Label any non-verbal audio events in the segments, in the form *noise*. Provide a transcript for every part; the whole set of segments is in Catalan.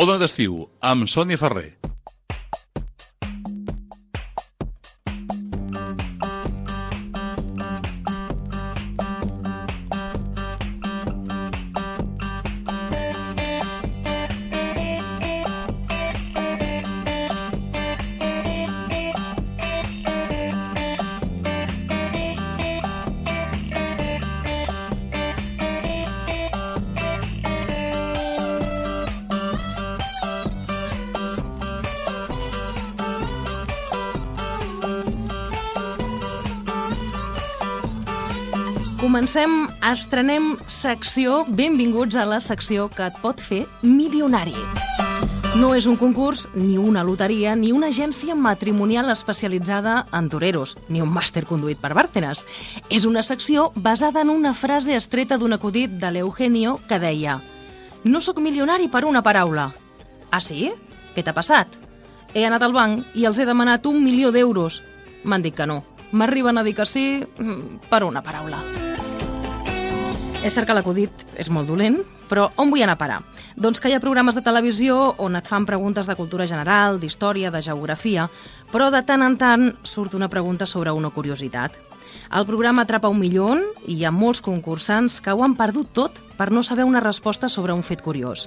Ona d'estiu, amb Sònia Ferrer. Comencem, estrenem secció, benvinguts a la secció que et pot fer milionari. No és un concurs, ni una loteria, ni una agència matrimonial especialitzada en toreros, ni un màster conduït per Bárcenas. És una secció basada en una frase estreta d'un acudit de l'Eugenio que deia «No sóc milionari per una paraula». Ah, sí? Què t'ha passat? He anat al banc i els he demanat un milió d'euros. M'han dit que no. M'arriben a dir que sí mm, per una paraula. És cert que l'acudit és molt dolent, però on vull anar a parar? Doncs que hi ha programes de televisió on et fan preguntes de cultura general, d'història, de geografia, però de tant en tant surt una pregunta sobre una curiositat. El programa Atrapa un milió i hi ha molts concursants que ho han perdut tot per no saber una resposta sobre un fet curiós.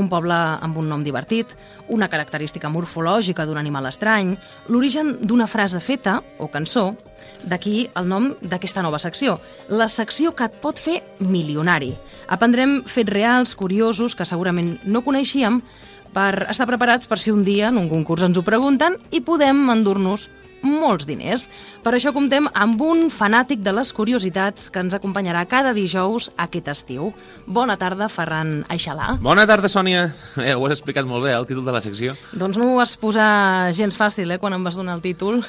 Un poble amb un nom divertit, una característica morfològica d'un animal estrany, l'origen d'una frase feta o cançó, D'aquí el nom d'aquesta nova secció, la secció que et pot fer milionari. Aprendrem fets reals, curiosos, que segurament no coneixíem, per estar preparats per si un dia en un concurs ens ho pregunten i podem endur-nos molts diners. Per això comptem amb un fanàtic de les curiositats que ens acompanyarà cada dijous aquest estiu. Bona tarda, Ferran Aixalà. Bona tarda, Sònia. Eh, ho has explicat molt bé, el títol de la secció. Doncs no ho vas posar gens fàcil, eh, quan em vas donar el títol.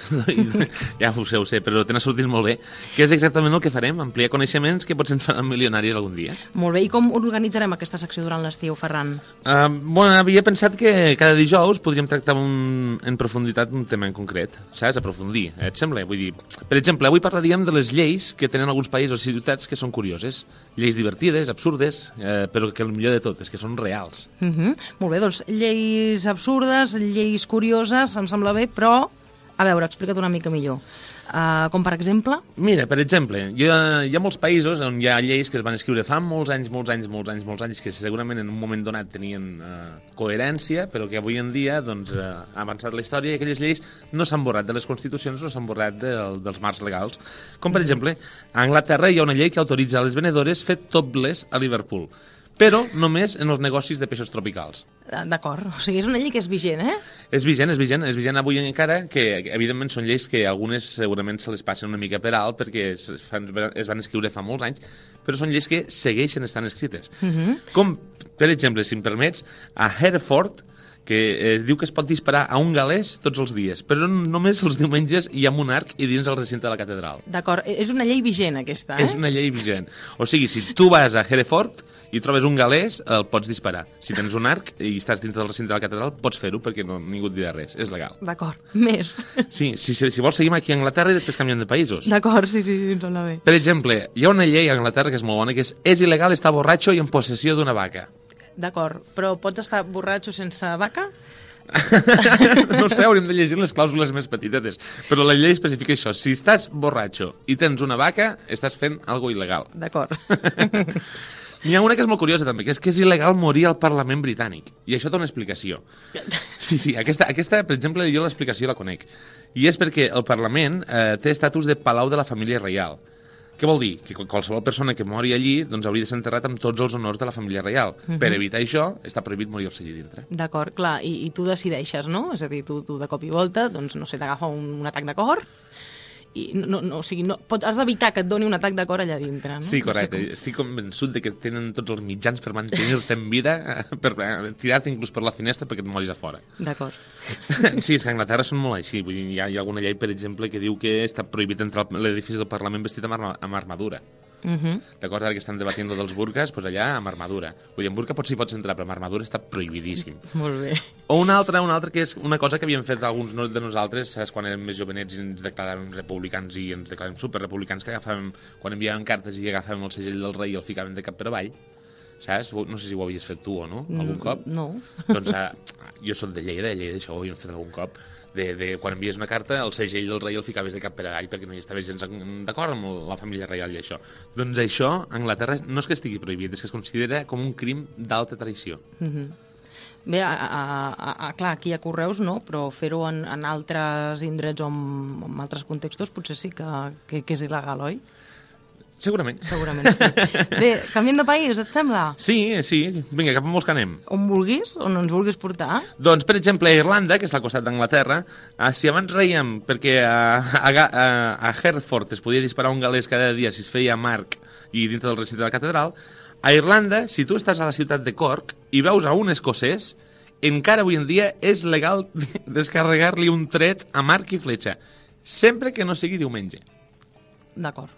*laughs* ja ho sé, ho sé, però t'ha sortit molt bé. Què és exactament el que farem? Ampliar coneixements que potser ens faran milionaris algun dia. Molt bé, i com organitzarem aquesta secció durant l'estiu, Ferran? Uh, bueno, havia pensat que cada dijous podríem tractar un, en profunditat un tema en concret, saps? Aprofundir, eh? et sembla? Vull dir, per exemple, avui parlaríem de les lleis que tenen alguns països i ciutats que són curioses. Lleis divertides, absurdes, eh, però que el millor de tot és que són reals. Uh -huh. Molt bé, doncs lleis absurdes, lleis curioses, em sembla bé, però, a veure, explica't una mica millor. Uh, com per exemple? Mira, per exemple, hi ha, hi ha molts països on hi ha lleis que es van escriure fa molts anys, molts anys, molts anys, molts anys, que segurament en un moment donat tenien uh, coherència, però que avui en dia doncs, uh, ha avançat la història i aquelles lleis no s'han borrat de les constitucions, no s'han borrat de, dels marcs legals. Com per exemple, a Anglaterra hi ha una llei que autoritza a les venedores fer topless a Liverpool però només en els negocis de peixos tropicals. D'acord, o sigui, és una llei que és vigent, eh? És vigent, és vigent, és vigent avui encara, que evidentment són lleis que algunes segurament se les passen una mica per alt perquè es, fan, es van escriure fa molts anys, però són lleis que segueixen estant escrites. Uh Mhm. -huh. Com, per exemple, si em permets, a Hereford, que es diu que es pot disparar a un galès tots els dies, però només els diumenges i amb un arc i dins el recinte de la catedral. D'acord, és una llei vigent aquesta, eh? És una llei vigent. O sigui, si tu vas a Hereford i trobes un galès, el pots disparar. Si tens un arc i estàs dintre del recinte de la catedral, pots fer-ho perquè no, ningú et dirà res. És legal. D'acord, *laughs* més. Sí, si, si, si vols seguim aquí a Anglaterra i després canviem de països. D'acord, sí, sí, sí, em sembla bé. Per exemple, hi ha una llei a Anglaterra que és molt bona, que és és il·legal estar borratxo i en possessió d'una vaca. D'acord, però pots estar borratxo sense vaca? *laughs* no sé, hauríem de llegir les clàusules més petitetes. Però la llei especifica això. Si estàs borratxo i tens una vaca, estàs fent algo il·legal. D'acord. *laughs* N'hi ha una que és molt curiosa també, que és que és il·legal morir al Parlament britànic. I això té una explicació. Sí, sí, aquesta, aquesta per exemple, jo l'explicació la conec. I és perquè el Parlament eh, té estatus de Palau de la Família Reial. Què vol dir? Que qualsevol persona que mori allí doncs, hauria de ser enterrat amb tots els honors de la família reial. Uh -huh. Per evitar això, està prohibit morir-se allí dintre. D'acord, clar, i, i tu decideixes, no? És a dir, tu, tu de cop i volta, doncs, no sé, t'agafa un, un atac de cor i no, no, o sigui, no, pots, has d'evitar que et doni un atac de cor allà dintre, no? Sí, correcte. No sé com... Estic convençut de que tenen tots els mitjans per mantenir-te en vida, *laughs* per eh, tirar-te inclús per la finestra perquè et moris a fora. D'acord. *laughs* Sí, és que a Anglaterra són molt així. Vull dir, hi, ha, hi ha alguna llei, per exemple, que diu que està prohibit entrar a l'edifici del Parlament vestit amb, arma, amb armadura. Uh -huh. D'acord, ara que estan debatint dels burques, doncs allà amb armadura. Vull dir, amb burca potser hi pots entrar, però amb armadura està prohibidíssim. *laughs* Molt bé. O una altra, una altra que és una cosa que havíem fet alguns de nosaltres, saps, quan érem més jovenets i ens declaràvem republicans i ens declaràvem superrepublicans, que agafàvem, quan enviàvem cartes i agafàvem el segell del rei i el ficàvem de cap per avall, saps? No sé si ho havies fet tu o no, algun cop. No. Doncs uh, jo sóc de Lleida, de Lleida, això ho havíem fet algun cop, de, de quan envies una carta, el segell del rei el ficaves de cap per avall perquè no hi estaves gens d'acord amb la família reial i això. Doncs això, a Anglaterra, no és que estigui prohibit, és que es considera com un crim d'alta traïció. Bé, a, a, a, a, clar, aquí a Correus no, però fer-ho en, en altres indrets o en, en altres contextos potser sí que, que, que és il·legal, oi? Segurament. Segurament sí. Bé, canviem de país, et sembla? Sí, sí. Vinga, cap a molts que anem. On vulguis, on ens vulguis portar. Doncs, per exemple, a Irlanda, que està al costat d'Anglaterra, eh, si abans reiem perquè a, a, a, a Hereford es podia disparar un galès cada dia si es feia marc i dintre del recinte de la catedral, a Irlanda, si tu estàs a la ciutat de Cork i veus a un escocès, encara avui en dia és legal *laughs* descarregar-li un tret a marc i fletxa, sempre que no sigui diumenge. D'acord.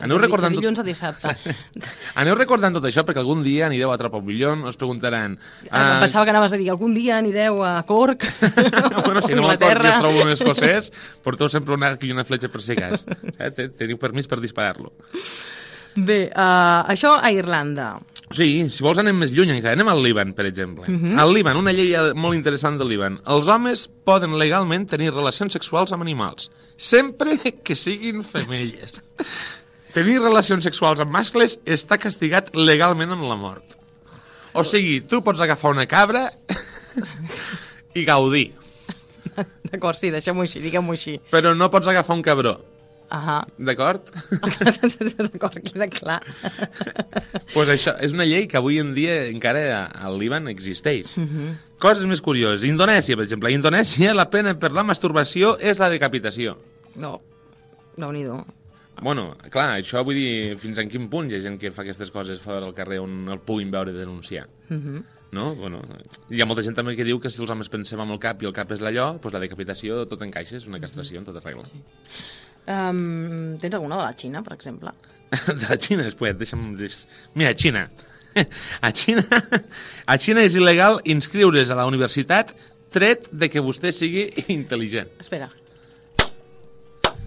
Aneu recordant De tot- dilluns a dissabte. *laughs* Aneu recordant tot això perquè algun dia anireu a Trapavillon, us preguntaran... Ah, ah, Pensava que anaves a dir algun dia anireu a Cork, *laughs* bueno, si no al cor Anglaterra. es troba un escocès, porteu sempre un arc i una fletxa per si cas. Eh? Te- Teniu permís per disparar-lo. Bé, uh, això a Irlanda. Sí, si vols anem més lluny encara. Anem al Líban, per exemple. Uh -huh. Al Líban, una llei molt interessant del Líban. Els homes poden legalment tenir relacions sexuals amb animals, sempre que siguin femelles. Tenir relacions sexuals amb mascles està castigat legalment amb la mort. O sigui, tu pots agafar una cabra *laughs* i gaudir, D'acord, sí, deixem-ho així, diguem-ho així. però no pots agafar un cabró. Ahà. D'acord? *laughs* D'acord, queda clar. pues això és una llei que avui en dia encara al Líban existeix. Uh -huh. Coses més curioses. Indonèsia, per exemple. A Indonèsia la pena per la masturbació és la decapitació. No, déu nhi Bueno, clar, això vull dir fins en quin punt hi ha gent que fa aquestes coses fora del carrer on el puguin veure denunciar. Uh -huh. No? Bueno, hi ha molta gent també que diu que si els homes pensem amb el cap i el cap és l'allò, doncs la decapitació tot encaixa, és una castració en tota regla. Um, tens alguna de la Xina, per exemple? *laughs* de la Xina, espera, deixa'm... Deix... Mira, Xina. *laughs* A Xina, a Xina és il·legal inscriure's a la universitat tret de que vostè sigui intel·ligent. Espera.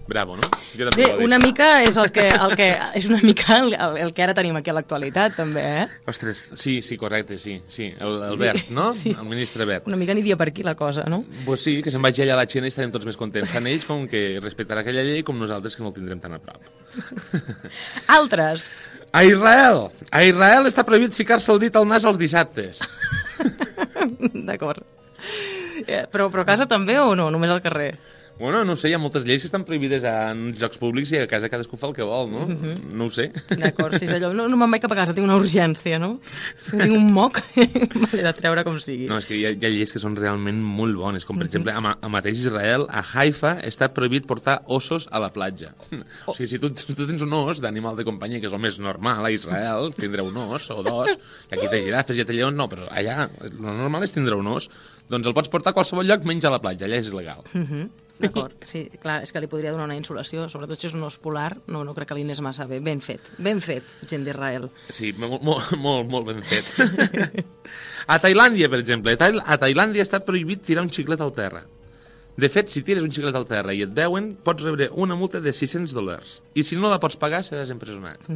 Bravo, no? Jo també Bé, ho una mica és el que, el que, *laughs* és una mica el, el, el que ara tenim aquí a l'actualitat, també, eh? Ostres, sí, sí, correcte, sí. sí. El, el Bert, no? Sí. El ministre Bert. Una mica aniria per aquí la cosa, no? Pues sí, que se'n vagi allà a la Xina i estarem tots més contents. Tant ells com que respectarà aquella llei com nosaltres que no el tindrem tan a prop. *laughs* Altres. A Israel! A Israel està prohibit ficar-se el dit al nas els dissabtes. *laughs* D'acord. Eh, Però, però a casa també o no? Només al carrer? Bueno, no sé, hi ha moltes lleis que estan prohibides en jocs públics i a casa cadascú fa el que vol, no? Mm -hmm. No ho sé. D'acord, si és allò, no, no me'n vaig cap a casa, tinc una urgència, no? *laughs* Si tinc un moc, *laughs* me l'he de treure com sigui. No, és que hi ha, hi ha lleis que són realment molt bones, com per exemple, a, a mateix Israel, a Haifa, està prohibit portar ossos a la platja. *laughs* O sigui, si tu, tu tens un os d'animal de companyia, que és el més normal a Israel, tindrà un os o dos, aquí té girafes i té lleons, no, però allà el normal és tindre un os, doncs el pots portar a qualsevol lloc menys a la platja, allà és il·legal. Mhm. D'acord, sí, clar, és que li podria donar una insolació, sobretot si és un os polar, no, no crec que li anés massa bé. Ben fet, ben fet, gent d'Israel. Sí, molt, molt, molt, molt ben fet. a Tailàndia, per exemple, a, Tail a Tailàndia està prohibit tirar un xiclet al terra. De fet, si tires un xiclet al terra i et veuen, pots rebre una multa de 600 dòlars. I si no la pots pagar, seràs empresonat.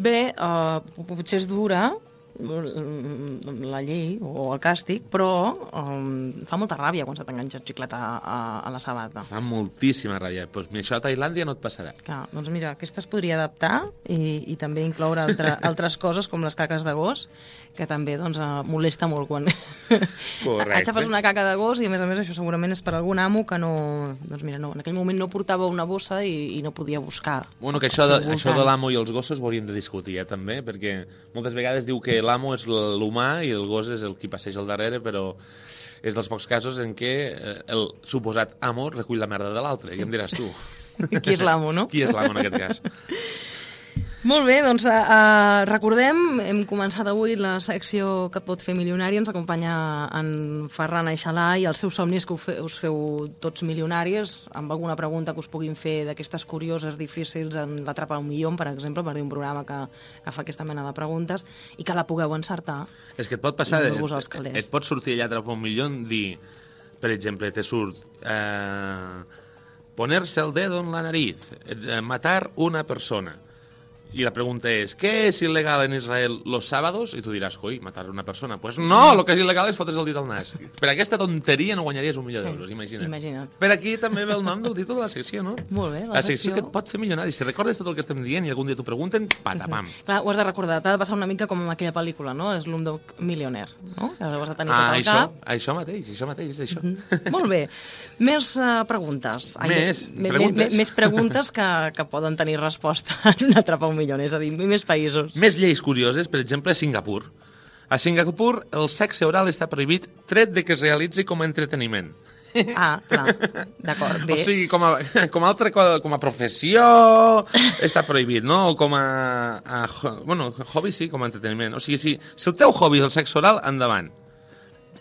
Bé, uh, potser és dura mm, la llei o el càstig, però um, fa molta ràbia quan se t'enganxa el xiclet a, a, a la sabata. Fa moltíssima ràbia. Doncs pues, això a Tailàndia no et passarà. Clar, doncs mira, aquesta es podria adaptar i, i també incloure altre, *laughs* altres coses com les caques de gos, que també doncs, eh, molesta molt quan *laughs* Correcte. aixafes una caca de gos i a més a més això segurament és per algun amo que no, doncs mira, no, en aquell moment no portava una bossa i, i no podia buscar. Bueno, que això de, això de l'amo i els gossos ho hauríem de discutir, eh, també, perquè moltes vegades diu que l'amo és l'humà i el gos és el qui passeja al darrere, però és dels pocs casos en què eh, el suposat amo recull la merda de l'altre, sí. i em diràs tu. *laughs* Qui és l'amo, no? Qui és l'amo en aquest cas? *laughs* Molt bé, doncs uh, recordem, hem començat avui la secció que pot fer milionari, ens acompanya en Ferran Aixalà i els seus somnis que us, fe, us feu tots milionaris, amb alguna pregunta que us puguin fer d'aquestes curioses, difícils, en l'atrapa un milió, per exemple, per dir un programa que, que fa aquesta mena de preguntes, i que la pugueu encertar. És que et pot passar... Et, et pot sortir allà a Trapa un milió dir, per exemple, te surt... Eh, ponerse el dedo en la nariz, eh, matar una persona. Y la pregunta es, ¿qué es ilegal en Israel los sábados? Y tú diràs, coi, matar a una persona. Pues no, lo que és il·legal és fotre's el dit al nas. Per aquesta tonteria no guanyaries un milió d'euros, imagina't. Imagina't. Per aquí també ve el nom del títol de la secció, no? Molt bé, la la secció secció- que et pot fer milionari. Si recordes tot el que estem dient i algun dia t'ho pregunten, patapam. *laughs* Clar, ho has de recordar, t'ha de passar una mica com en aquella pel·lícula, no? És Slumdog Millionaire, no? Que ho has de tenir Ah, tot al això, cap. això mateix, això mateix, és això. Molt bé. Més uh, preguntes. Més me- me- preguntes. me- més preguntes que, que poden tenir resposta *laughs* en un atrapa un milió, és a dir, més països. Més lleis curioses, per exemple, a Singapur. A Singapur el sexe oral està prohibit tret de que es realitzi com a entreteniment. Ah, clar, d'acord, bé. O sigui, com a, com a altra cosa, com a professió està prohibit, no? O com a, a bueno, hobby sí, com a entreteniment. O sigui, si, si el teu hobby és el sexe oral, endavant.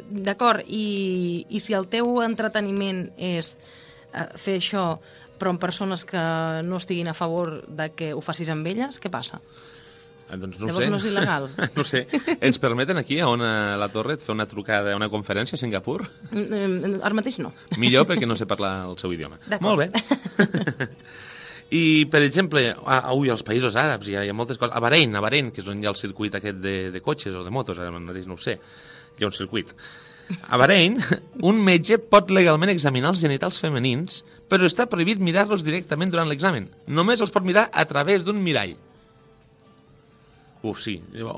D'acord, i, i si el teu entreteniment és uh, fer això però amb persones que no estiguin a favor de que ho facis amb elles, què passa? Eh, Doncs no Llavors sé. no és il·legal. *laughs* no sé. Ens permeten aquí, a on a la Torre, fer una trucada, una conferència a Singapur? Mm, Ara mateix no. Millor perquè no sé parlar el seu idioma. Molt bé. *laughs* I, per exemple, a, a, ui, als països àrabs hi ha, hi ha moltes coses. A Bahrein, a Bahrein, que és on hi ha el circuit aquest de, de cotxes o de motos, ara mateix no ho sé. Hi ha un circuit. A Bahrein, un metge pot legalment examinar els genitals femenins, però està prohibit mirar-los directament durant l'examen. Només els pot mirar a través d'un mirall. Uf, sí.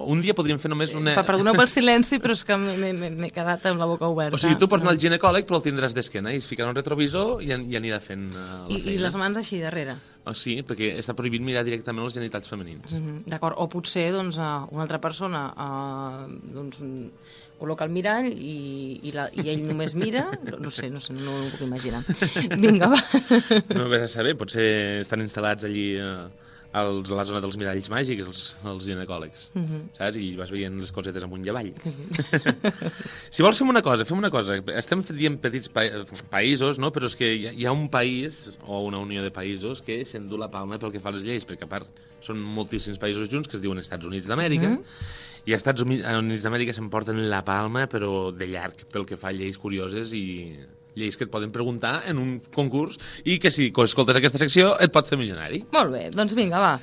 Un dia podríem fer només una... Per- Perdoneu pel *laughs* silenci, però és que m'he- quedat amb la boca oberta. O sigui, tu pots anar al ginecòleg, però el tindràs d'esquena i es ficarà un retrovisor i, i anirà fent uh, la I, feina. I les mans així darrere. Oh, sí, perquè està prohibit mirar directament els genitals femenins. Mhm, D'acord, o potser doncs, eh, una altra persona eh, doncs, mm, col·loca el mirall i, i, la, i ell només mira, no, no sé, no sé, no ho puc imaginar. *laughs* Vinga, va. No vés a saber, potser estan instal·lats allí eh, als, a la zona dels miralls màgics, els, els ginecòlegs, saps? I vas veient les cosetes amunt i avall. *laughs* si vols, fem una cosa, fem una cosa. Estem dient petits pa països, no? però és que hi ha, hi ha un país, o una unió de països, que s'endú la palma pel que fa a les lleis, perquè a part són moltíssims països junts que es diuen Estats Units d'Amèrica, i als Estats Uni- Units d'Amèrica s'emporten la palma, però de llarg, pel que fa a lleis curioses i lleis que et poden preguntar en un concurs i que si escoltes aquesta secció et pot fer milionari. Molt bé, doncs vinga, va.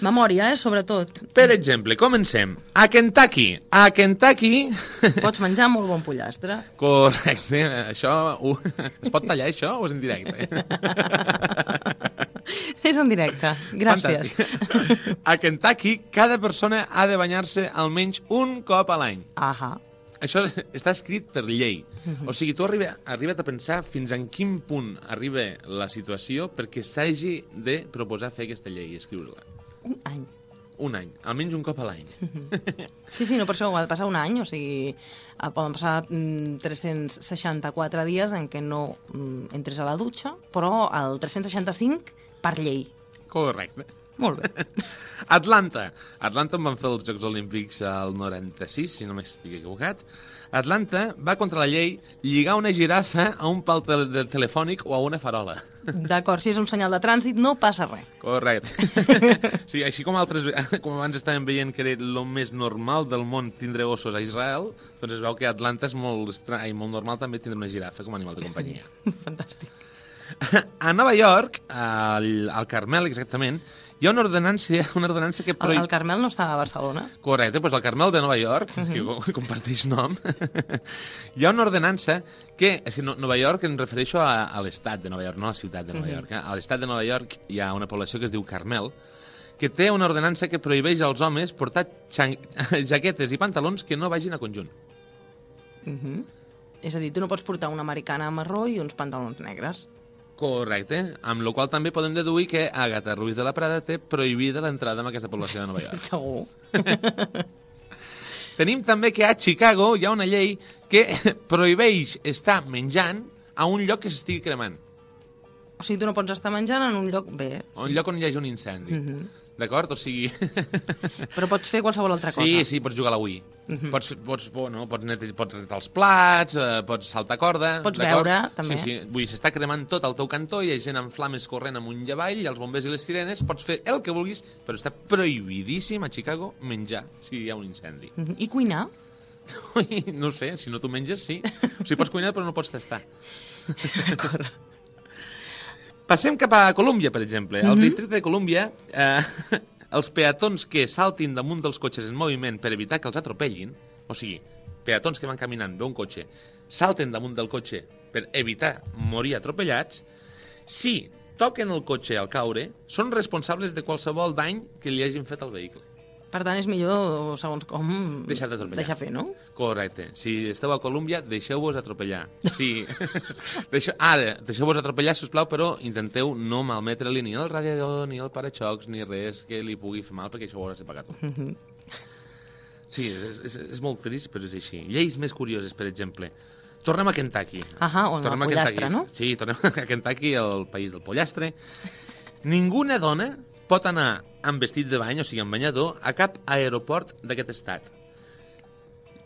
Memòria, eh, sobretot. Per exemple, comencem. A Kentucky. A Kentucky... Pots menjar molt bon pollastre. Correcte. Això... Uh, es pot tallar, això, o és en directe? *laughs* En directe. Gràcies. Fantàstic. A Kentucky, cada persona ha de banyar-se almenys un cop a l'any. Ahà. Això està escrit per llei. O sigui, tu arriba, arriba't a pensar fins en quin punt arriba la situació perquè s'hagi de proposar fer aquesta llei i escriure-la. Un any. Un any, almenys un cop a l'any. Sí, sí, no per això ha de passar un any, o sigui, eh, poden passar mm, 364 dies en què no mm, entres a la dutxa, però el 365 per llei. Correcte. Molt bé. *laughs* Atlanta. Atlanta en van fer els Jocs Olímpics al 96, si no m'estic equivocat. Atlanta va contra la llei lligar una girafa a un pal tel de telefònic o a una farola. D'acord, si és un senyal de trànsit, no passa res. Correcte. *laughs* sí, així com altres, *laughs* com abans estàvem veient que era el més normal del món tindre ossos a Israel, doncs es veu que Atlanta és molt estrany, molt normal també tindre una girafa com a animal de companyia. Fantàstic. *laughs* A Nova York, al, al Carmel exactament, hi ha una ordenança, una ordenança que El, prohib... el Carmel no està a Barcelona? Correcte, doncs el Carmel de Nova York, uh -huh. que co- *laughs* comparteix nom, *laughs* hi ha una ordenança que, és que no, Nova York em refereixo a, a l'estat de Nova York, no a la ciutat de Nova uh -huh. York. Eh? A l'estat de Nova York hi ha una població que es diu Carmel, que té una ordenança que prohibeix als homes portar xan... jaquetes i pantalons que no vagin a conjunt. Uh -huh. És a dir, tu no pots portar una americana marró i uns pantalons negres. Correcte, amb la qual també podem deduir que Agatha Ruiz de la Prada té prohibida l'entrada en aquesta població de Nova York. *laughs* Segur. *laughs* Tenim també que a Chicago hi ha una llei que *laughs* prohibeix estar menjant a un lloc que s'estigui cremant. O sigui, tu no pots estar menjant en un lloc bé, A un lloc on hi hagi un incendi. Mhm. D'acord? O sigui... *laughs* però pots fer qualsevol altra cosa. sí, sí, pots jugar a la Wii. pots, pots, bueno, pots, netejar, pots netejar els plats, eh, pots saltar corda... Pots d'acord? beure, també. Sí, sí. Vull dir, s'està cremant tot al teu cantó, hi ha gent amb flames corrent amunt i avall, i els bombers i les sirenes, pots fer el que vulguis, però està prohibidíssim a Chicago menjar si hi ha un incendi. Mhm. I cuinar? *laughs* Ui, no sé, si no tu menges, sí. O sigui, pots cuinar però no pots tastar. *laughs* Passem cap a Colòmbia, per exemple. Al districte de Colòmbia, eh, *laughs* els peatons que saltin damunt dels cotxes en moviment per evitar que els atropellin, o sigui, peatons que van caminant, ve un cotxe, salten damunt del cotxe per evitar morir atropellats, si toquen el cotxe al caure, són responsables de qualsevol dany que li hagin fet al vehicle. Per tant, és millor, segons com... Deixar d'atropellar. Deixar fer, no? Correcte. Si esteu a Colòmbia, deixeu-vos atropellar. Sí. *laughs* Deixeu... Ara, deixeu-vos atropellar, si us plau, però intenteu no malmetre-li ni el radiador, ni el paraxocs, ni res que li pugui fer mal, perquè això ho hauràs de pagar tu. Sí, és, és, és molt trist, però és així. Lleis més curioses, per exemple. Tornem a Kentucky. Ahà, on el Tornem a pollastre, Kentucky. no? Sí, tornem *laughs* a Kentucky, el país del pollastre. Ninguna dona pot anar amb vestit de bany, o sigui, amb banyador, a cap aeroport d'aquest estat.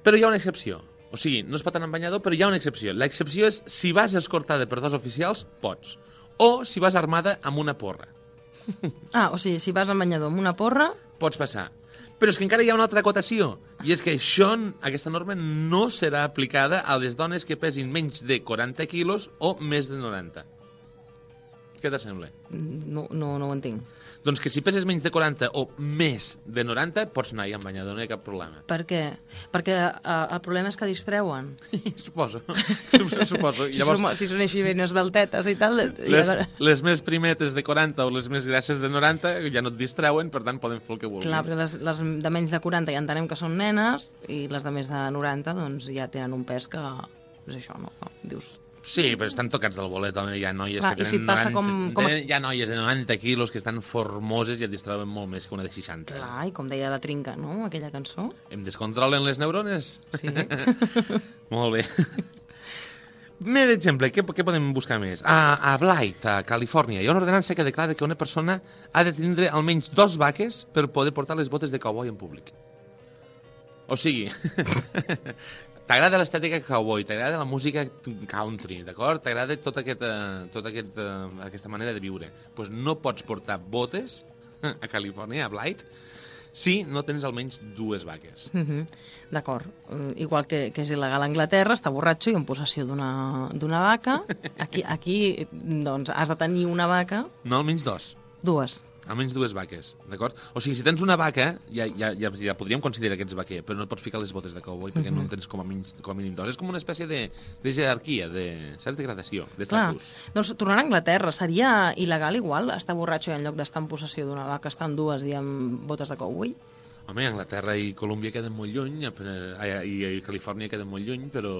Però hi ha una excepció. O sigui, no es pot anar amb banyador, però hi ha una excepció. L'excepció és si vas escortada per dos oficials, pots. O si vas armada amb una porra. *laughs* Ah, o sigui, si vas amb banyador amb una porra, Pots passar. Però és que encara hi ha una altra acotació, i és que això, aquesta norma no serà aplicada a les dones que pesin menys de 40 quilos o més de 90. Què t'assembla? no, no, no ho entenc. Doncs que si peses menys de 40 o més de 90, pots anar-hi amb banyador, no hi ha cap problema. Per què? Perquè uh, el problema és que distreuen. *laughs* Suposo. Suposo. *laughs* Si, Llavors, som, si són així ben esbeltetes i tal... les, ja- les més primetes de 40 o les més grasses de 90 ja no et distreuen, per tant poden fer el que vulguin. Clar, perquè les, les de menys de 40 ja entenem que són nenes i les de més de 90 doncs ja tenen un pes que és això, no? Dius, Sí, però estan tocats del bolet, home. Hi ha noies Clar, que i si tenen passa 90, com- com- tenen- Hi ha noies de 90 quilos que estan formoses i et distreuen molt més que una de 60. clar, i com deia la Trinca, no?, aquella cançó. Em descontrolen les neurones? Sí. *laughs* Molt bé. Més exemple, què, què podem buscar més? A, a Blight, a Califòrnia, hi ha una ordenança que declara que una persona ha de tindre almenys dos vaques per poder portar les botes de cowboy en públic. O sigui, *laughs* t'agrada l'estètica cowboy, t'agrada la música country, d'acord? T'agrada tota, aquesta, tota aquesta, aquesta manera de viure. Doncs pues no pots portar botes a Califòrnia, a Blight, si no tens almenys dues vaques. Mhm. D'acord. Eh, Igual que, que és il·legal a Anglaterra, està borratxo i en possessió d'una vaca. Aquí, aquí, doncs, has de tenir una vaca, No, almenys dos. dues. Almenys dues vaques, d'acord? O sigui, si tens una vaca, ja, ja, ja, ja podríem considerar que ets vaquer, però no pots ficar les botes de cowboy perquè no en tens com a, menys, com a mínim dos. És com una espècie de, de jerarquia, de, saps, de gradació, d'estatus. doncs tornant a Anglaterra, seria il·legal igual estar borratxo i en lloc d'estar en possessió d'una vaca estar en dues amb botes de cowboy? Home, Anglaterra i Colòmbia queden molt lluny, eh, i, i Califòrnia queden molt lluny, però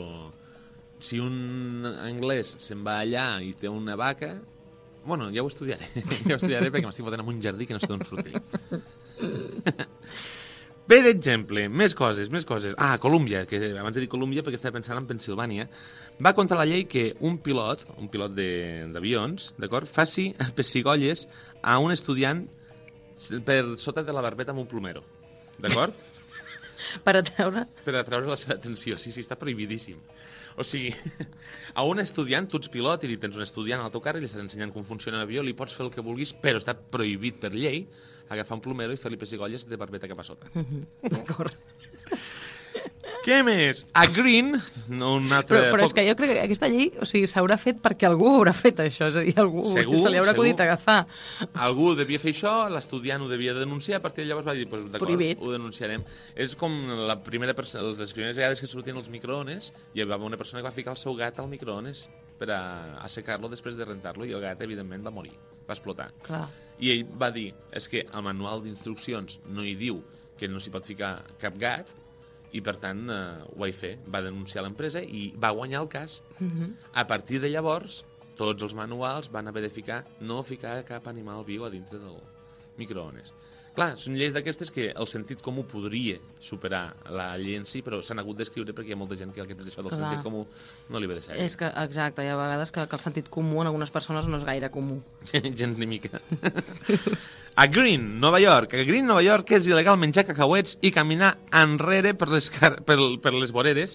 si un anglès se'n va allà i té una vaca... Bueno, ja ho estudiaré, *laughs* ja ho estudiaré perquè m'estic fotent en un jardí que no sé d'on sortir. Per *laughs* exemple, més coses, més coses. Ah, Colòmbia, que abans de dir Colòmbia perquè estava pensant en Pensilvània, va contra la llei que un pilot, un pilot d'avions, d'acord, faci *laughs* pessigolles a un estudiant per sota de la barbeta amb un plomero. D'acord? *laughs* Per atreure... per atraure la seva atenció. Sí, sí, està prohibidíssim. O sigui, *laughs* a un estudiant, tu ets pilot i li tens un estudiant al teu carrer i li estàs ensenyant com funciona l'avió, li pots fer el que vulguis, però està prohibit per llei agafar un plomero i fer-li pessigolles de barbeta cap a sota. *laughs* D'acord. Què més? A Green, no un altre... Però, però és que jo crec que aquesta llei o sigui, s'haurà fet perquè algú haurà fet això, és a dir, algú Segur, se li haurà segur. acudit agafar. Algú devia fer això, l'estudiant ho devia denunciar, a partir de llavors va dir, pues, d'acord, ho denunciarem. És com la primera les primeres vegades que sortien els microones, hi va haver una persona que va ficar el seu gat al microones per a assecar-lo després de rentar-lo, i el gat, evidentment, va morir, va explotar. Clar. I ell va dir, és que al manual d'instruccions no hi diu que no s'hi pot ficar cap gat, i per tant eh, ho vaig fer. Va denunciar l'empresa i va guanyar el cas. Mhm. A partir de llavors, tots els manuals van haver de ficar, no ficar cap animal viu a dintre del microones. Clar, són lleis d'aquestes que el sentit comú podria superar la llei en si, però s'han hagut d'escriure perquè hi ha molta gent que aquest això del Clar. sentit comú no li ve de ser. És que, exacte, hi ha vegades que, que el sentit comú en algunes persones no és gaire comú. *laughs* Gens ni mica. *laughs* A Green, Nova York. A Green, Nova York, és il·legal menjar cacauets i caminar enrere per les, per, per les voreres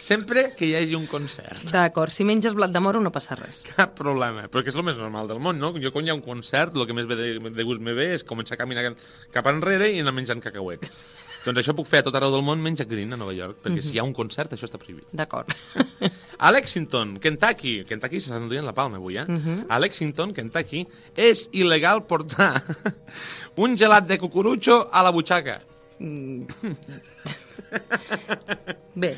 sempre que hi hagi un concert. D'acord, si menges blat de moro no passa res. Cap problema, perquè és el més normal del món, no? Jo quan hi ha un concert, el que més ve de, de gust me ve és començar a caminar cap enrere i anar menjant cacauets. *laughs* doncs això puc fer a tot arreu del món menys a Green, a Nova York, perquè si hi ha un concert això està prohibit. D'acord. *laughs* A Lexington, Kentucky, Kentucky s'estan duent la palma avui, eh? Uh -huh. A Lexington, Kentucky, és il·legal portar *laughs* un gelat de cucurutxo a la butxaca. Bé.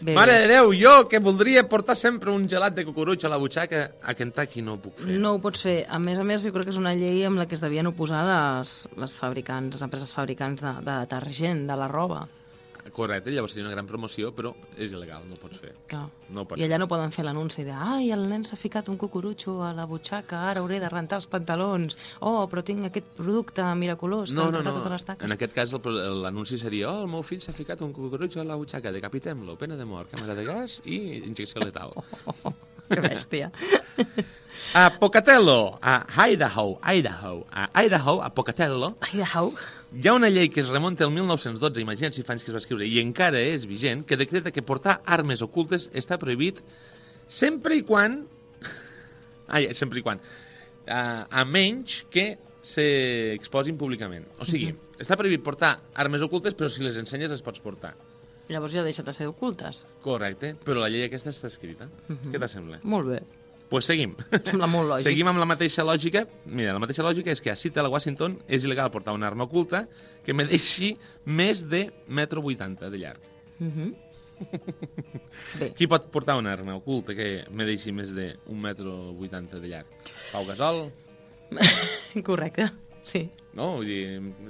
Bé, Mare bé. de Déu, jo que voldria portar sempre un gelat de cucurutxo a la butxaca, a Kentucky no ho puc fer. No ho pots fer. A més a més, jo crec que és una llei amb la que es devien oposar les, les fabricants, les empreses fabricants de, de detergent, de la roba. Correcte, llavors seria una gran promoció, però és il·legal, no ho pots fer. Clar. No ho pots I allà no poden fer l'anunci de ai, el nen s'ha ficat un cucurutxo a la butxaca, ara hauré de rentar els pantalons. Oh, però tinc aquest producte miraculós No, que no, no. totes les taques. En aquest cas l'anunci seria oh, el meu fill s'ha ficat un cucurutxo a la butxaca, decapitem-lo, pena de mort, càmera de gas i injecció letal. *laughs* Que bèstia. A Pocatello, a Idaho, Idaho, a Idaho, a Pocatello, Idaho. Hi ha una llei que es remunta al 1912, imagina't si fa anys que es va escriure, i encara és vigent, que decreta que portar armes ocultes està prohibit sempre i quan... *laughs* Ai, sempre i quan. Uh, a menys que s'exposin públicament. O sigui, està prohibit portar armes ocultes, però si les ensenyes les pots portar. Llavors ja deixa de ser ocultes. Correcte, però la llei aquesta està escrita. Què t'assembla? Molt bé. Pues seguim. Sembla molt lògic. Seguim amb la mateixa lògica. Mira, la mateixa lògica és que a Seattle, a Washington, és il·legal portar una arma oculta que medeixi més de metro 80 de llarg. *laughs* Bé, Qui pot portar una arma oculta que medeixi més de metro 80 de llarg? Pau Gasol? *laughs* correcte. Sí. No? Vull dir,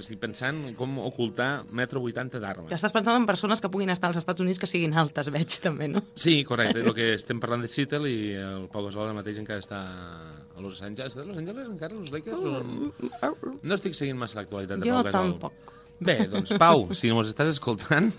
estic pensant com ocultar metro 80 d'arma. Ja estàs pensant en persones que puguin estar als Estats Units que siguin altes, veig, *laughs* també, no? Sí, correcte. El que estem parlant de Seattle i el Pau Gasol ara mateix encara està a Los Angeles. Està a Los Angeles encara, els Lakers? O... No estic seguint massa l'actualitat de Jo Pau Gasol. tampoc. Bé, doncs, Pau, si mos estàs escoltant,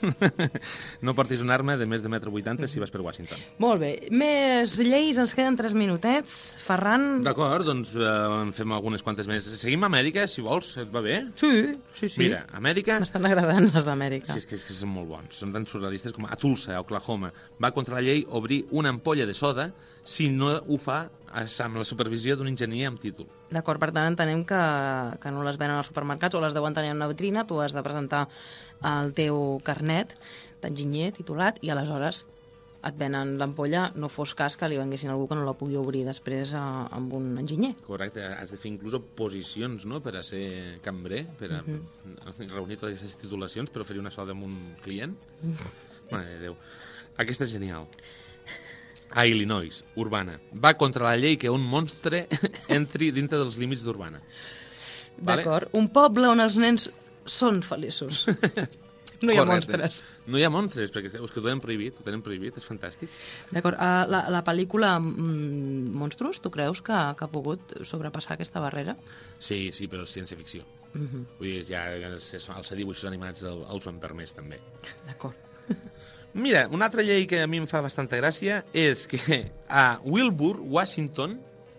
*laughs* no portis una arma de més de metro 80 si vas per Washington. Molt bé. Més lleis, ens queden 3 minutets. Ferran... D'acord, doncs eh, en fem algunes quantes més. Seguim a Amèrica, si vols, et va bé? Sí, sí, sí. Mira, Amèrica... M'estan agradant les d'Amèrica. Sí, és que, és que són molt bons. Són tan surrealistes com a Tulsa, a Oklahoma. Va contra la llei obrir una ampolla de soda si no ho fa amb la supervisió d'un enginyer amb títol. D'acord, per tant, entenem que, que no les venen als supermercats o les deuen tenir en una vitrina, tu has de presentar el teu carnet d'enginyer titulat i aleshores et venen l'ampolla, no fos cas que li venguessin algú que no la pugui obrir després a, amb un enginyer. Correcte, has de fer inclús oposicions no? per a ser cambrer, per a reunir totes aquestes titulacions per oferir una soda amb un client. Mare de Déu. Aquesta és genial. A Illinois, Urbana. Va contra la llei que un monstre *laughs* entri dintre dels límits d'Urbana. Vale. D'acord. Un poble on els nens són feliços. *laughs* No hi ha Correcte. monstres. No hi ha monstres, perquè és que ho tenen prohibit, ho tenen prohibit, és fantàstic. D'acord. Uh, la, la pel·lícula mm, Monstros, tu creus que, que ha pogut sobrepassar aquesta barrera? Sí, sí, però és ciència-ficció. Uh -huh. Vull dir, ja els, els dibuixos animats el, els ho han permès, també. D'acord. *laughs* Mira, una altra llei que a mi em fa bastanta gràcia és que a Wilbur, Washington,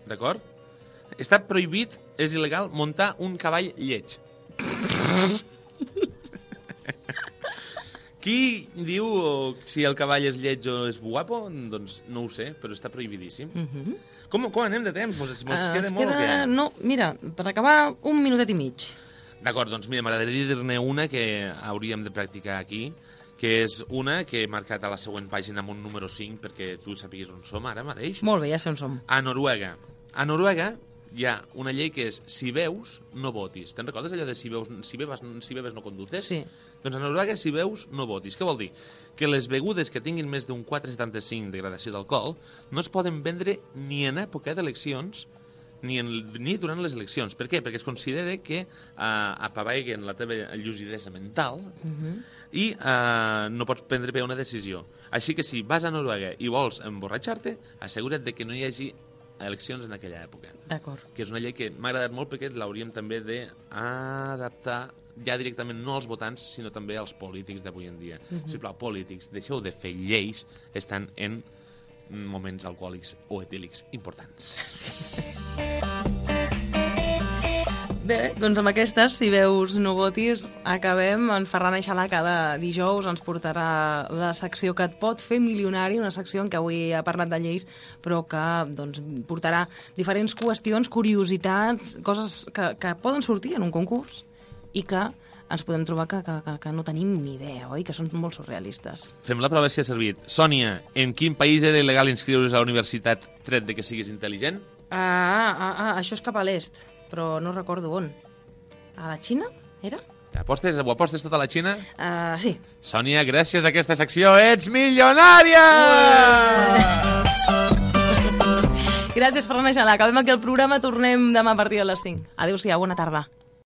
d'acord? Està prohibit, és il·legal, muntar un cavall lleig. Qui diu si el cavall és lleig o és guapo? Doncs no ho sé, però està prohibidíssim. Mm -hmm. com, com anem de temps? Mos, mos Ah, queda molt o què? No, mira, per acabar, un minutet i mig. D'acord, doncs mira, m'agradaria dir-ne una que hauríem de practicar aquí, que és una que he marcat a la següent pàgina amb un número 5 perquè tu sàpigues on som ara mateix. Molt bé, ja sé on som. A Noruega. A Noruega hi ha una llei que és si veus, no votis. Te'n recordes allò de si veus, si bebes, si bebes no conduces? Sí. Doncs a Noruega, si veus, no votis. Què vol dir? Que les begudes que tinguin més d'un 4,75 de gradació d'alcohol no es poden vendre ni en època d'eleccions ni, en, ni durant les eleccions. Per què? Perquè es considera que uh, apaveguen la teva llucidesa mental uh -huh. i uh, no pots prendre bé una decisió. Així que si vas a Noruega i vols emborratxar-te, assegura't de que no hi hagi eleccions en aquella època D'acord. que és una llei que m'ha agradat molt perquè l'hauríem també d'adaptar ja directament no als votants, sinó també als polítics d'avui en dia. Uh -huh. Sisplau, polítics, deixeu de fer lleis estan en moments alcohòlics o etílics importants. Bé, doncs amb aquestes, si veus no votis, acabem. En Ferran Aixalà cada dijous ens portarà la secció que et pot fer milionari, una secció en què avui ha parlat de lleis, però que doncs, portarà diferents qüestions, curiositats, coses que, que poden sortir en un concurs i que ens podem trobar que, que, que, que no tenim ni idea, oi? Que són molt surrealistes. Fem la prova si ha servit. Sònia, en quin país era il·legal inscriure's a la universitat tret de que siguis intel·ligent? Ah, ah, ah, això és cap a l'est, però no recordo on. A la Xina, era? Apostes, ho apostes tota la Xina? Uh, sí. Sònia, gràcies a aquesta secció ets milionària! *laughs* Gràcies, Ferran Aixalà. Acabem aquí el programa. Tornem demà a partir de les 5. Adéu-siau, bona tarda.